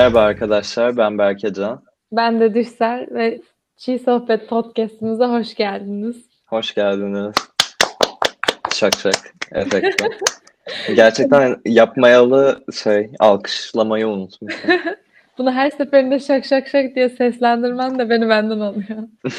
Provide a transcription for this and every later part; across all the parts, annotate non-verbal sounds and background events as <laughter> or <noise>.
Merhaba arkadaşlar, ben Berkecan. Ben de Düşsel ve Çiğ Sohbet Podcast'ımıza hoş geldiniz. Hoş geldiniz. Şak şak efekti. Gerçekten yapmayalı şey, alkışlamayı unutmuşum. <laughs> Bunu her seferinde şak şak şak diye seslendirmen de beni benden alıyor. <laughs>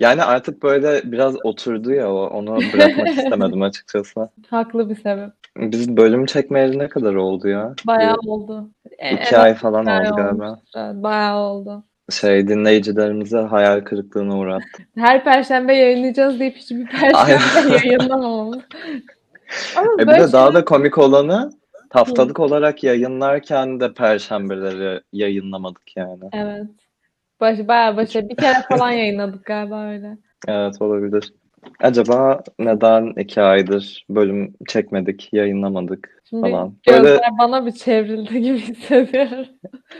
Yani artık böyle biraz oturdu ya o, onu bırakmak <laughs> istemedim açıkçası. Haklı bir sebep. Biz bölüm çekmeyeli ne kadar oldu ya? Bayağı oldu. E, iki evet, ay falan oldu galiba. Evet, bayağı oldu. Şey dinleyicilerimize hayal kırıklığına uğrattı. <laughs> Her perşembe yayınlayacağız deyip hiçbir perşembe <laughs> yayınlamamamız. <laughs> Ama E bir de daha şeyler- da komik olanı haftalık olarak yayınlarken de perşembeleri yayınlamadık yani. Evet. Baş, bayağı başa bir kere falan yayınladık galiba öyle. Evet olabilir. Acaba neden iki aydır bölüm çekmedik, yayınlamadık Şimdi falan. gözler Böyle bana bir çevrildi gibi <laughs> hissediyorum.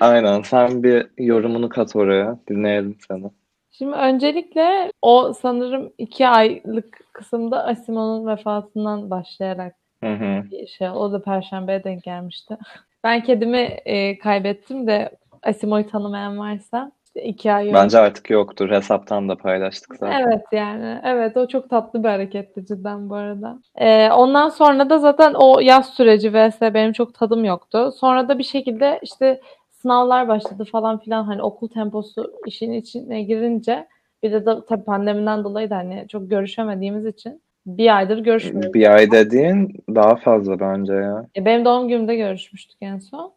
aynen sen bir yorumunu kat oraya. Dinleyelim seni. Şimdi öncelikle o sanırım iki aylık kısımda Asimo'nun vefatından başlayarak Hı hı. bir şey. O da Perşembe'ye denk gelmişti. Ben kedimi e, kaybettim de Asimo'yu tanımayan varsa işte iki ay önce. Bence artık yoktur. Hesaptan da paylaştık zaten. Evet yani. Evet o çok tatlı bir hareketti cidden bu arada. Ee, ondan sonra da zaten o yaz süreci vs benim çok tadım yoktu. Sonra da bir şekilde işte sınavlar başladı falan filan hani okul temposu işin içine girince bir de, de tabii pandemiden dolayı da hani çok görüşemediğimiz için bir aydır görüşmüyoruz. Bir ay dediğin daha fazla bence ya. E, Benim doğum günümde görüşmüştük en son.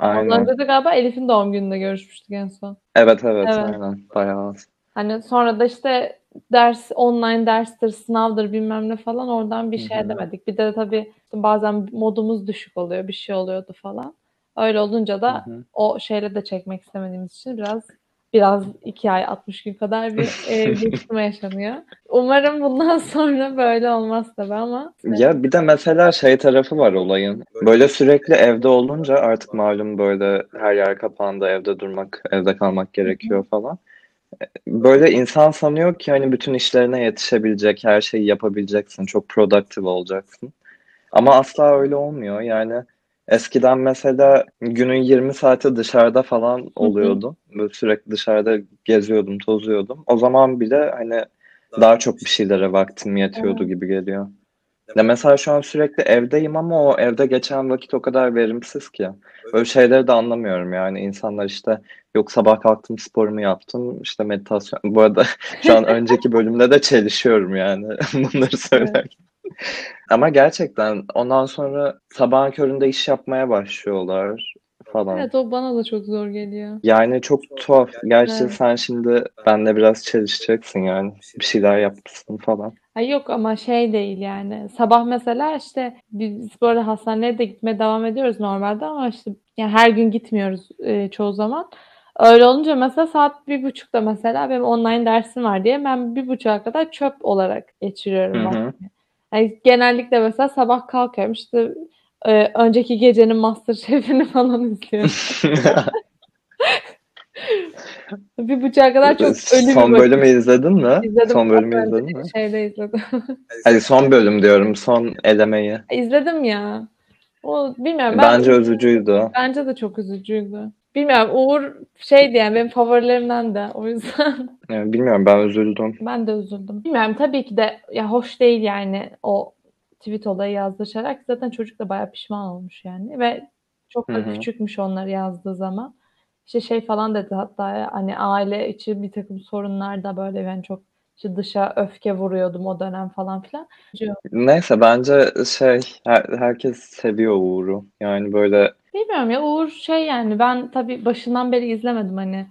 Ondan Aynen. önce de galiba Elif'in doğum gününde görüşmüştük en son. Evet evet Evet. aynen. Bayağı az. Hani sonra da işte ders, online derstir, sınavdır bilmem ne falan oradan bir şey Hı hı. edemedik. Bir de tabii bazen modumuz düşük oluyor, bir şey oluyordu falan. Öyle olunca da Hı hı. o şeyle de çekmek istemediğimiz için biraz biraz iki ay 60 gün kadar bir e, <laughs> geçirme yaşanıyor. Umarım bundan <laughs> sonra böyle olmaz tabii ama Ya bir de mesela şey tarafı var olayın. Böyle sürekli evde olunca artık malum böyle her yer kapandı, evde durmak, evde kalmak gerekiyor falan. Böyle insan sanıyor ki hani bütün işlerine yetişebilecek, her şeyi yapabileceksin, çok productive olacaksın. Ama asla öyle olmuyor. Yani eskiden mesela günün 20 saati dışarıda falan oluyordum. Böyle sürekli dışarıda geziyordum, tozuyordum. O zaman bile hani daha çok bir şeylere vaktim yetiyordu gibi geliyor. Ya mesela şu an sürekli evdeyim ama o evde geçen vakit o kadar verimsiz ki. Böyle şeyleri de anlamıyorum yani. İnsanlar işte yok sabah kalktım sporumu yaptım işte meditasyon. Bu arada <laughs> şu an önceki bölümde de çelişiyorum yani <laughs> bunları söylerken. Ama gerçekten ondan sonra sabahın köründe iş yapmaya başlıyorlar falan. evet o bana da çok zor geliyor. Yani çok tuhaf. Gerçi Evet. sen şimdi benle biraz çelişeceksin yani. Bir şeyler yapmışsın falan. Ay yok ama şey değil yani. Sabah mesela işte biz böyle hastaneye de gitmeye devam ediyoruz normalde ama işte yani her gün gitmiyoruz e, çoğu zaman. Öyle olunca mesela saat bir buçukta mesela benim online dersim var diye ben bir buçuğa kadar çöp olarak geçiriyorum Hı hı. Yani genellikle mesela sabah kalkıyorum işte e, önceki gecenin Masterchef'ini <laughs> falan izliyorum. <laughs> Bir buçuğa kadar çok ölü Son bölümü izledin mi? İzledim. Son bölümü izledin mi? Şeyde izledim. <laughs> Hayır son bölüm diyorum. Son elemeyi. İzledim ya. O bilmiyorum ben Bence üzücüydü. bence de çok üzücüydü. Bilmiyorum Uğur şeydi yani benim favorilerimden de o yüzden <laughs> Yani bilmiyorum ben üzüldüm. ben de üzüldüm. Bilmiyorum tabii ki de ya hoş değil yani o tweet olayı yazdırışarak zaten çocuk da bayağı pişman olmuş yani ve çok da Hı hı. küçükmüş onları yazdığı zaman. İşte şey falan dedi hatta hani aile içi bir takım sorunlar da böyle yani çok işte dışa öfke vuruyordum o dönem falan filan. Neyse bence şey her- herkes seviyor Uğur'u. Yani böyle Bilmiyorum ya Uğur şey yani ben tabii başından beri izlemedim hani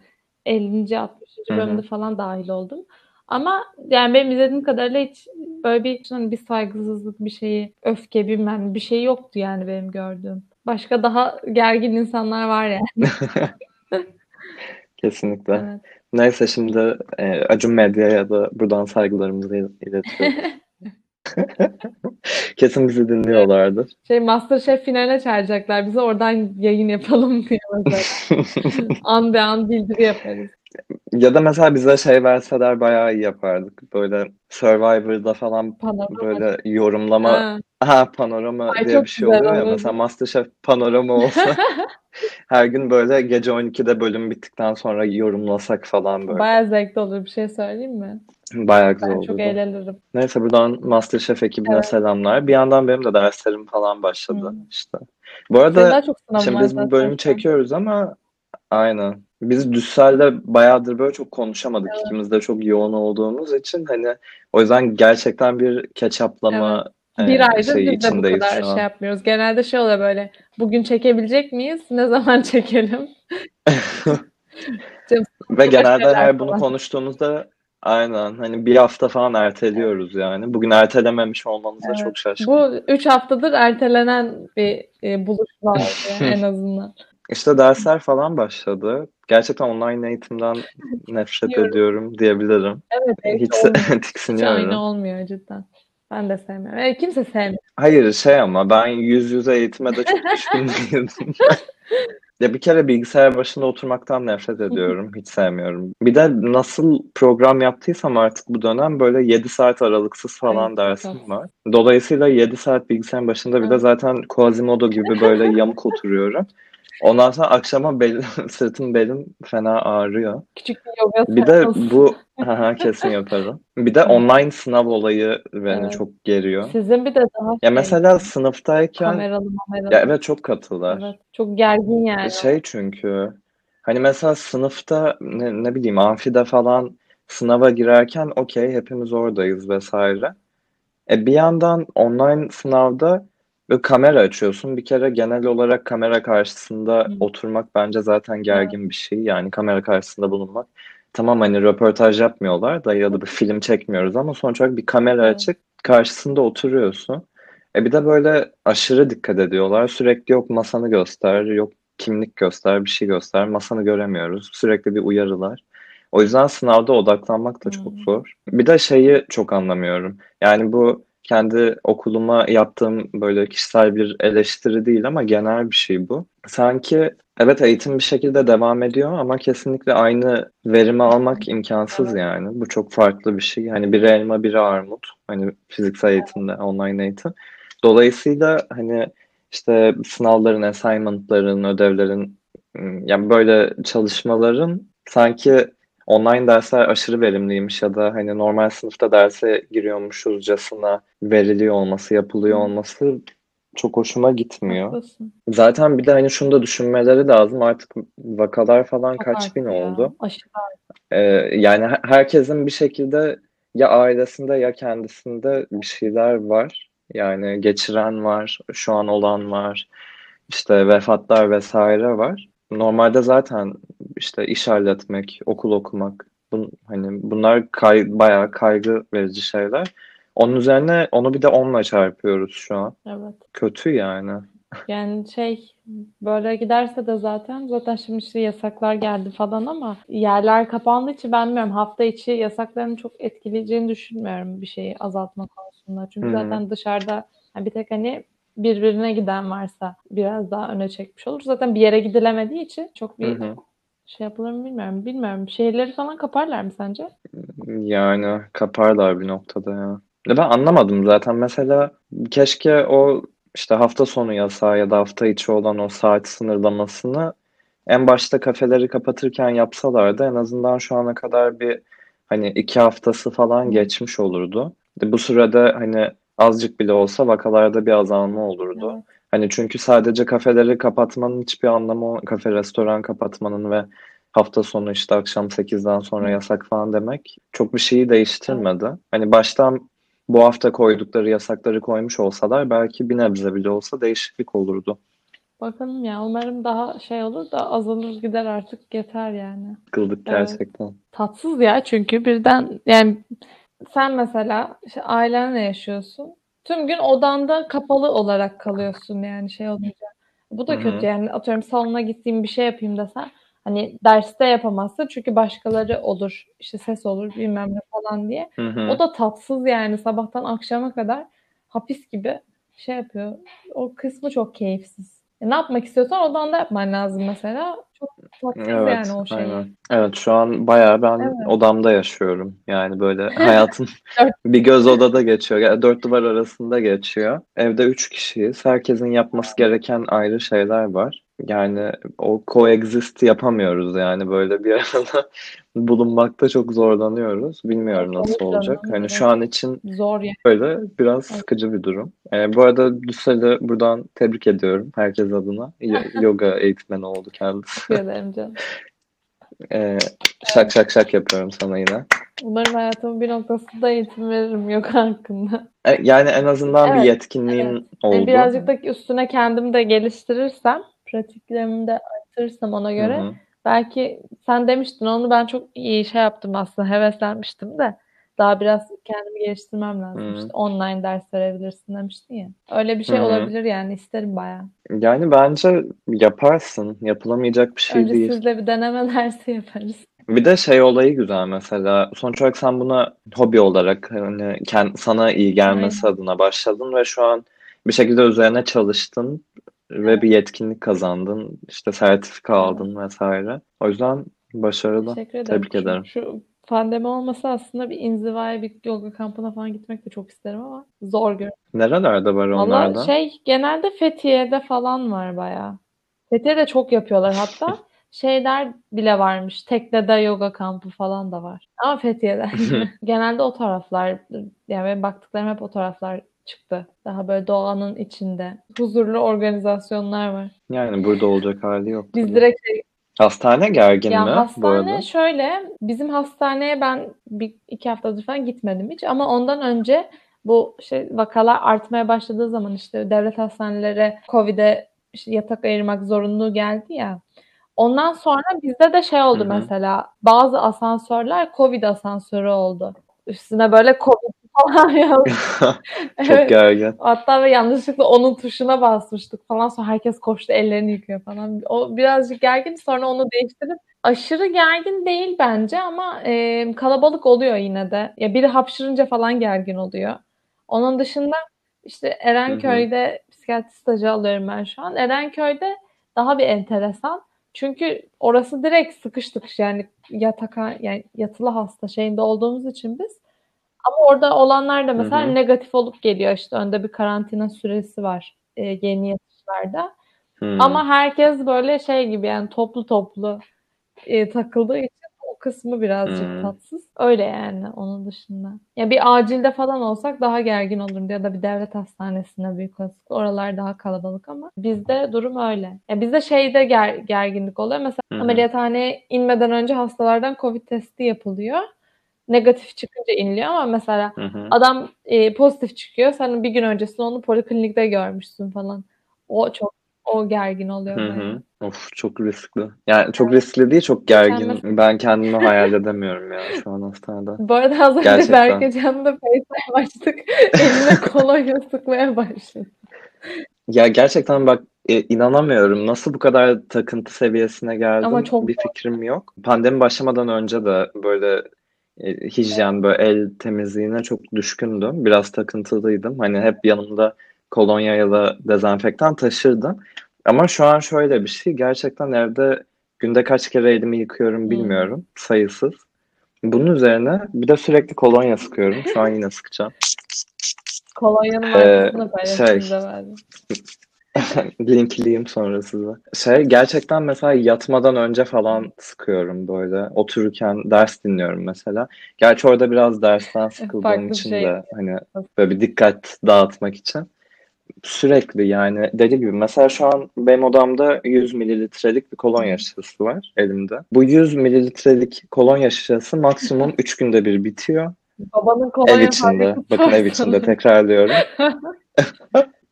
50. 60. Hı hı. bölümde falan dahil oldum. Ama yani benim izlediğim kadarıyla hiç böyle bir hani bir saygısızlık bir şeyi öfke bilmem bir şey yoktu yani benim gördüğüm. Başka daha gergin insanlar var yani. <laughs> <laughs> kesinlikle. Evet. Neyse şimdi e, Acun Medya'ya da buradan saygılarımızı il- <laughs> iletiyoruz. <laughs> Kesin bizi dinliyorlardır. Şey Masterchef finaline çağıracaklar bizi oradan yayın yapalım <laughs> diye mesela. <laughs> An be an bildiri yaparız. Ya da mesela bize şey verseler bayağı iyi yapardık. Böyle Survivor'da falan Panorama. böyle yorumlama Ha. ha panorama Ay, diye bir şey oluyor ya. olurdu. Mesela MasterChef panorama olsa her gün böyle gece 12'de bölüm bittikten sonra yorumlasak falan böyle. Bayağı zevkli olur bir şey söyleyeyim mi? Bayağı güzel olurdu. çok eğlenirim. Neyse buradan MasterChef ekibine Evet. selamlar. Bir yandan benim de derslerim falan başladı Hı. işte. Bu arada şimdi biz bu zaten bölümü an. çekiyoruz ama aynen. Biz Düssel'de bayağıdır böyle çok konuşamadık. İkimiz de çok yoğun olduğumuz için hani o yüzden gerçekten bir ketçaplama Bir e, aydır şeyi biz de bu kadar şey yapmıyoruz. Genelde şey oluyor böyle. Bugün çekebilecek miyiz? Ne zaman <laughs> çekelim? <laughs> Ve genelde her bunu konuştuğumuzda aynen hani bir hafta falan erteliyoruz yani. Bugün ertelememiş olmamıza Evet. çok şaşkınım. Bu üç haftadır ertelenen bir e, buluşma <laughs> en azından. İşte dersler falan başladı. Gerçekten online eğitimden <laughs> nefret Diyorum. ediyorum diyebilirim. Evet, evet, Hiç olmuyor. <laughs> Hiç tiksiniyorum. aynı olmuyor cidden. Ben de sevmiyorum. E, kimse sevmiyor. Hayır şey ama ben yüz yüze eğitime de çok düşkün değilim. Ya bir kere bilgisayar başında oturmaktan nefret ediyorum. Hiç sevmiyorum. Bir de nasıl program yaptıysam artık bu dönem böyle 7 saat aralıksız falan Ay, dersim çok. var. Dolayısıyla 7 saat bilgisayarın başında bir de Evet. zaten Quasimodo gibi böyle <laughs> yamuk oturuyorum. Ondan sonra akşama belim, <laughs> sırtım belim fena ağrıyor. Küçük bir yoga Bir de bu Haha, kesin yaparım. Bir de Evet. online sınav olayı beni Evet. çok geriyor. Sizin bir de daha Ya şey, mesela sınıftayken kameralı mameralı. ya evet çok katılar. Evet, çok gergin yani. Şey çünkü hani mesela sınıfta ne, ne bileyim amfide falan sınava girerken okey hepimiz oradayız vesaire. E bir yandan online sınavda böyle kamera açıyorsun. Bir kere genel olarak kamera karşısında Hı. oturmak bence zaten gergin bir şey. Yani kamera karşısında bulunmak. Tamam hani röportaj yapmıyorlar da ya da bir film çekmiyoruz ama sonuç olarak bir kamera Evet. açık karşısında oturuyorsun. E bir de böyle aşırı dikkat ediyorlar. Sürekli yok masanı göster, yok kimlik göster, bir şey göster. Masanı göremiyoruz. Sürekli bir uyarılar. O yüzden sınavda odaklanmak da çok Hmm. zor. Bir de şeyi çok anlamıyorum. Yani bu kendi okuluma yaptığım böyle kişisel bir eleştiri değil ama genel bir şey bu. Sanki evet eğitim bir şekilde devam ediyor ama kesinlikle aynı verimi almak imkansız yani. Bu çok farklı bir şey. Hani biri elma biri armut. Hani fiziksel eğitimde, online eğitim. Dolayısıyla hani işte sınavların, assignment'ların, ödevlerin ım, yani böyle çalışmaların sanki online dersler aşırı verimliymiş ya da hani normal sınıfta derse giriyormuşuzcasına veriliyor olması, yapılıyor olması çok hoşuma gitmiyor. Haklısın. Zaten bir de hani şunu da düşünmeleri lazım. Artık vakalar falan Çok kaç bin ya. oldu. Aşırı Ee, yani her- herkesin bir şekilde ya ailesinde ya kendisinde bir şeyler var. Yani geçiren var, şu an olan var, işte vefatlar vesaire var. Normalde zaten işte iş halletmek, okul okumak, bun, hani bunlar kay, bayağı kaygı verici şeyler. Onun üzerine onu bir de onunla çarpıyoruz şu an. Evet. Kötü yani. <laughs> Yani şey böyle giderse de zaten zaten şimdi işte yasaklar geldi falan ama yerler kapandığı için ben bilmiyorum hafta içi yasakların çok etkileyeceğini düşünmüyorum bir şeyi azaltma konusunda. Çünkü Hı. zaten dışarıda yani bir tek hani birbirine giden varsa biraz daha öne çekmiş olur. Zaten bir yere gidilemediği için çok bir hı. şey yapılır mı bilmiyorum. Bilmiyorum. Şehirleri falan kaparlar mı sence? Yani kaparlar bir noktada ya. Ya ben anlamadım zaten. Mesela keşke o işte hafta sonu yasağı ya da hafta içi olan o saat sınırlamasını en başta kafeleri kapatırken yapsalardı en azından şu ana kadar bir hani iki haftası falan geçmiş olurdu. Bu sürede hani azıcık bile olsa vakalarda bir azalma olurdu. Evet. Hani çünkü sadece kafeleri kapatmanın hiçbir anlamı, kafe restoran kapatmanın ve hafta sonu işte akşam 8'den sonra yasak falan demek çok bir şeyi değiştirmedi. Hani baştan bu hafta koydukları yasakları koymuş olsalar belki bir nebze bile olsa değişiklik olurdu. Bakalım ya umarım daha şey olur da azalır gider artık yeter yani. Sıkıldık Evet. gerçekten. Tatsız ya çünkü birden yani sen mesela işte ailenle yaşıyorsun. Tüm gün odanda kapalı olarak kalıyorsun yani şey olunca. Bu da Hı hı. kötü yani atıyorum salona gittiğim bir şey yapayım desen hani derste yapamazsın çünkü başkaları olur işte ses olur bilmem ne falan diye. Hı hı. O da tatsız yani sabahtan akşama kadar hapis gibi şey yapıyor. O kısmı çok keyifsiz. E, ne yapmak istiyorsan odanda yapman lazım mesela. Çok tatsız Evet, yani o şey. aynen. Evet, şu an bayağı ben Evet. odamda yaşıyorum. Yani böyle <laughs> hayatım bir göz odada geçiyor. Yani dört duvar arasında geçiyor. Evde üç kişiyiz. Herkesin yapması gereken ayrı şeyler var. Yani o coexist yapamıyoruz yani böyle bir arada bulunmakta çok zorlanıyoruz. Bilmiyorum nasıl Kesinlikle olacak. Hani şu an için Zor yani. böyle biraz Evet. sıkıcı bir durum. Ee, bu arada Düsel'i buradan tebrik ediyorum herkes adına. <laughs> Yoga eğitmeni oldu kendisi. Teşekkür ederim canım. <laughs> Ee, şak şak şak yapıyorum sana yine. Umarım hayatımın bir noktasında eğitim veririm yoga hakkında. E, Yani en azından bir Evet, yetkinliğin Yani oldu. birazcık da üstüne kendimi de geliştirirsem, pratiklerimi de arttırırsam ona göre hı. Belki sen demiştin onu ben çok iyi şey yaptım aslında heveslenmiştim de daha biraz kendimi geliştirmem lazım. Hı. İşte online ders verebilirsin demiştin ya. Öyle bir şey hı. olabilir yani isterim bayağı. Yani bence yaparsın. Yapılamayacak bir şey Önce değil. sizle bir deneme <laughs> dersi yaparız. Bir de şey olayı güzel mesela. Sonuç olarak sen buna hobi olarak hani kend- sana iyi gelmesi adına başladın ve şu an bir şekilde üzerine çalıştın ve bir yetkinlik kazandın. İşte sertifika aldın vesaire. O yüzden başarılı. Teşekkür ederim. Tebrik ederim. Şu pandemi olmasa aslında bir inzivaya bir yoga kampına falan gitmek de çok isterim ama zor görünüyor. Nerelerde var Valla onlardan? şey genelde Fethiye'de falan var bayağı. Fethiye'de çok yapıyorlar hatta. <laughs> Şeyler bile varmış. Tekne'de yoga kampı falan da var. Ama Fethiye'de. <laughs> Genelde o taraflar yani benim baktıklarım hep o taraflar çıktı. Daha böyle doğanın içinde. Huzurlu organizasyonlar var. Yani burada olacak hali yok Biz direkt şey Hastane gergin Ya mi bu hastane arada? şöyle, bizim hastaneye ben bir iki haftadır falan gitmedim hiç ama ondan önce bu şey vakalar artmaya başladığı zaman işte devlet hastaneleri Covid'e işte yatak ayırmak zorunluluğu geldi ya. Ondan sonra bizde de şey oldu Hı hı. mesela bazı asansörler Covid asansörü oldu. Üstüne böyle Covid falan yazdı. <laughs> Çok gergin. Hatta ve yanlışlıkla onun tuşuna basmıştık falan. Sonra herkes koştu ellerini yıkıyor falan. O birazcık gergin. Sonra onu değiştirip aşırı gergin değil bence ama e, kalabalık oluyor yine de. Ya biri hapşırınca falan gergin oluyor. Onun dışında işte Erenköy'de psikiyatri stajı alıyorum ben şu an. Erenköy'de daha bir enteresan. Çünkü orası direkt sıkış tıkış yani yataka yani yatılı hasta şeyinde olduğumuz için biz. Ama orada olanlar da mesela Hı hı. negatif olup geliyor işte önde bir karantina süresi var e, yeni yatışlarda. Ama herkes böyle şey gibi yani toplu toplu e, takıldığı için o kısmı birazcık Hmm. tatsız. Öyle yani onun dışında. Ya bir acilde falan olsak daha gergin olurum ya da bir devlet hastanesine büyük olasılıkla oralar daha kalabalık ama bizde durum öyle. Ya bizde şeyde ger- gerginlik oluyor. Mesela Hı hı. ameliyathaneye inmeden önce hastalardan Covid testi yapılıyor. Negatif çıkınca iniliyor ama mesela Hı hı. Adam e, pozitif çıkıyor. Sen bir gün öncesinde onu poliklinikte görmüşsün falan. O çok o gergin oluyor Hı hı. Of çok riskli. Yani çok riskli değil, çok gergin. Geçen Ben kendimi <laughs> hayal edemiyorum ya şu an hastanede. Bu arada az önce Gerçekten. Berkecan'la FaceTime açtık. <laughs> Eline kolonya sıkmaya başladı. Ya gerçekten bak e, inanamıyorum. Nasıl bu kadar takıntı seviyesine geldim Ama çok bir fikrim yok. Pandemi başlamadan önce de böyle hijyen, böyle el temizliğine çok düşkündüm. Biraz takıntılıydım. Hani hep yanımda kolonya ya da dezenfektan taşırdım. Ama şu an şöyle bir şey. Gerçekten evde günde kaç kere elimi yıkıyorum Hmm. bilmiyorum. Sayısız. Bunun üzerine bir de sürekli kolonya sıkıyorum. Şu an yine sıkacağım. Kolonyanın Ee, markasını paylaştım şey-. <laughs> Linkleyeyim sonra size. Şey gerçekten mesela yatmadan önce falan sıkıyorum böyle. Otururken ders dinliyorum mesela. Gerçi orada biraz dersten <laughs> sıkıldığım Farklı için şey. de hani böyle bir dikkat dağıtmak için. Sürekli yani deli gibi. Mesela şu an benim odamda 100 mililitrelik bir kolonya şişesi var elimde. Bu 100 mililitrelik kolonya şişesi maksimum <laughs> 3 günde bir bitiyor. Babanın Ev kolonya içinde. fabrikası Bakın ev içinde tekrarlıyorum.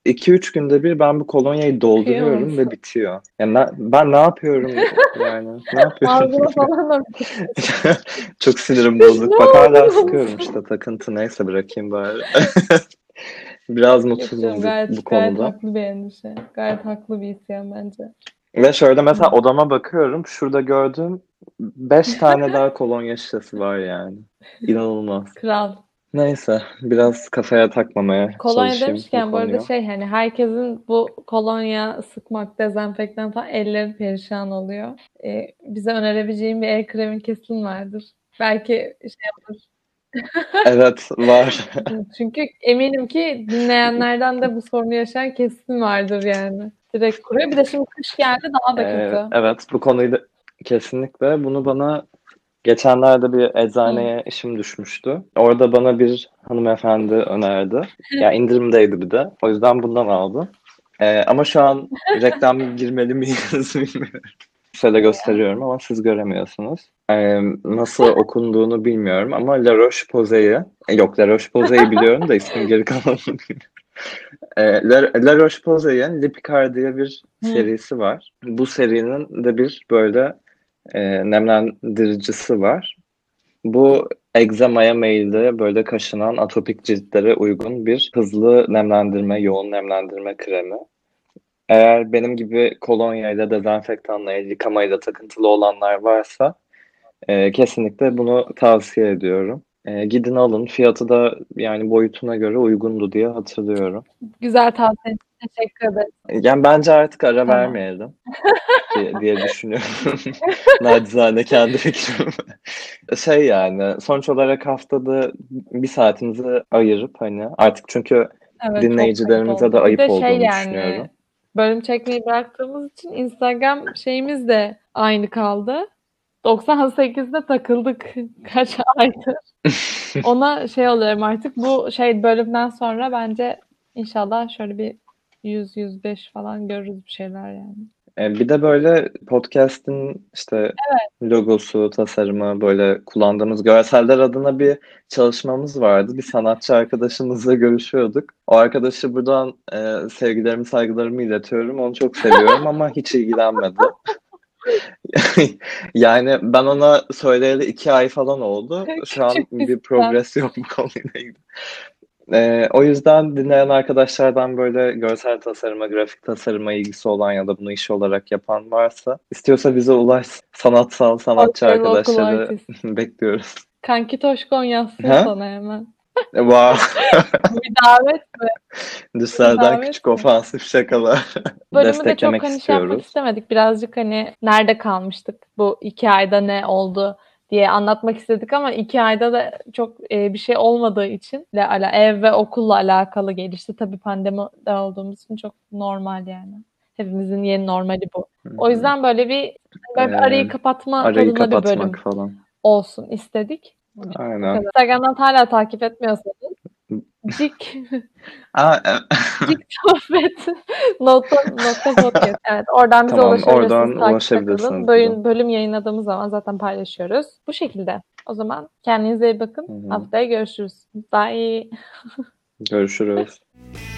2-3 günde bir ben bu kolonyayı dolduruyorum Kıyamam. ve bitiyor. Yani ben, ben ne yapıyorum <laughs> yani? Ne yapıyorum? <laughs> Falan <laughs> Çok sinirim bozuk. Bak hala sıkıyorum işte takıntı neyse bırakayım bari. Biraz mutsuzum bu, gayet, bu gayet konuda. haklı bir endişe. Gayet haklı bir isyan bence. Ve şöyle mesela odama bakıyorum. Şurada gördüğüm 5 tane daha kolonya şişesi var yani. İnanılmaz. Kral. Neyse biraz kafaya takmamaya Kolonya çalışayım demişken bu bu arada konuyu. şey hani herkesin bu kolonya sıkmak, dezenfektan falan elleri perişan oluyor. Ee, bize önerebileceğin bir el kremin kesin vardır. Belki şey yapar. <laughs> Evet var. <laughs> Çünkü eminim ki dinleyenlerden de bu sorunu yaşayan kesin vardır yani. Direkt kuruyor. Bir de şimdi kış geldi daha da Ee, kötü. evet bu konuyu da kesinlikle bunu bana geçenlerde bir eczaneye işim düşmüştü. Orada bana bir hanımefendi önerdi. Ya indirimdeydi bir de. O yüzden bundan aldım. Ee, ama şu an reklam <laughs> girmeli miyiz bilmiyorum. Şöyle gösteriyorum ama siz göremiyorsunuz. Ee, nasıl <laughs> okunduğunu bilmiyorum ama La Roche-Posay'i yok La Roche-Posay'i biliyorum da ismin geri kalanını bilmiyorum. Ee, La, La Roche-Posay'in Lipikar diye bir serisi var. Bu serinin de bir böyle e, nemlendiricisi var. Bu egzamaya meyilli böyle kaşınan atopik ciltlere uygun bir hızlı nemlendirme, yoğun nemlendirme kremi. Eğer benim gibi kolonyayla, dezenfektanla, yıkamayla takıntılı olanlar varsa e, kesinlikle bunu tavsiye ediyorum. E, gidin alın. Fiyatı da yani boyutuna göre uygundu diye hatırlıyorum. Güzel tavsiye teşekkür ederim. Yani bence artık ara Tamam. vermeyelim diye, diye düşünüyorum. <laughs> Nacizane kendi fikrim. Şey yani sonuç olarak haftada bir saatimizi ayırıp hani artık çünkü Evet, Dinleyicilerimize de ayıp de şey olduğunu yani, düşünüyorum. Bölüm çekmeyi bıraktığımız için Instagram şeyimiz de aynı kaldı. 98'de takıldık <laughs> kaç aydır. <laughs> Ona şey oluyorum artık bu şey bölümden sonra bence inşallah şöyle bir 100-105 falan görürüz bir şeyler yani. E, bir de böyle podcast'in işte logosu, tasarımı, böyle kullandığımız görseller adına bir çalışmamız vardı. Bir sanatçı arkadaşımızla görüşüyorduk. O arkadaşı buradan e, sevgilerimi, saygılarımı iletiyorum. Onu çok seviyorum ama hiç ilgilenmedi. <laughs> <laughs> Yani ben ona söyleyeli iki ay falan oldu. Şu an bir progres yok bu <laughs> konuyla ilgili. Ee, o yüzden dinleyen arkadaşlardan böyle görsel tasarıma, grafik tasarıma ilgisi olan ya da bunu iş olarak yapan varsa istiyorsa bize ulaş sanatsal sanatçı arkadaşları <laughs> bekliyoruz. Kanki Toşkon yazsın Ha? sana hemen. Wow. Bir davet mi? Dışarıdan Davet küçük mi? ofansif şakalar. <laughs> Bölümü de çok hani şey yapmak istemedik. Birazcık hani nerede kalmıştık bu iki ayda ne oldu diye anlatmak istedik ama iki ayda da çok e, bir şey olmadığı için de ala ev ve okulla alakalı gelişti. Tabii pandemide olduğumuz için çok normal yani. Hepimizin yeni normali bu. O yüzden böyle bir böyle bir Ee, arayı kapatma Arayı tadında bir bölüm kapatmak falan. olsun istedik. Aynen. Instagram'dan hala takip etmiyorsanız Cik Aa, e- Cik sohbet nokta, nokta podcast. <laughs> Evet oradan bize Tamam, ulaşabilirsiniz. oradan ulaşabilirsiniz. Bölüm, bölüm yayınladığımız zaman zaten paylaşıyoruz. Bu şekilde. O zaman kendinize iyi bakın. Hı hı. Haftaya görüşürüz. Bye. görüşürüz. <laughs>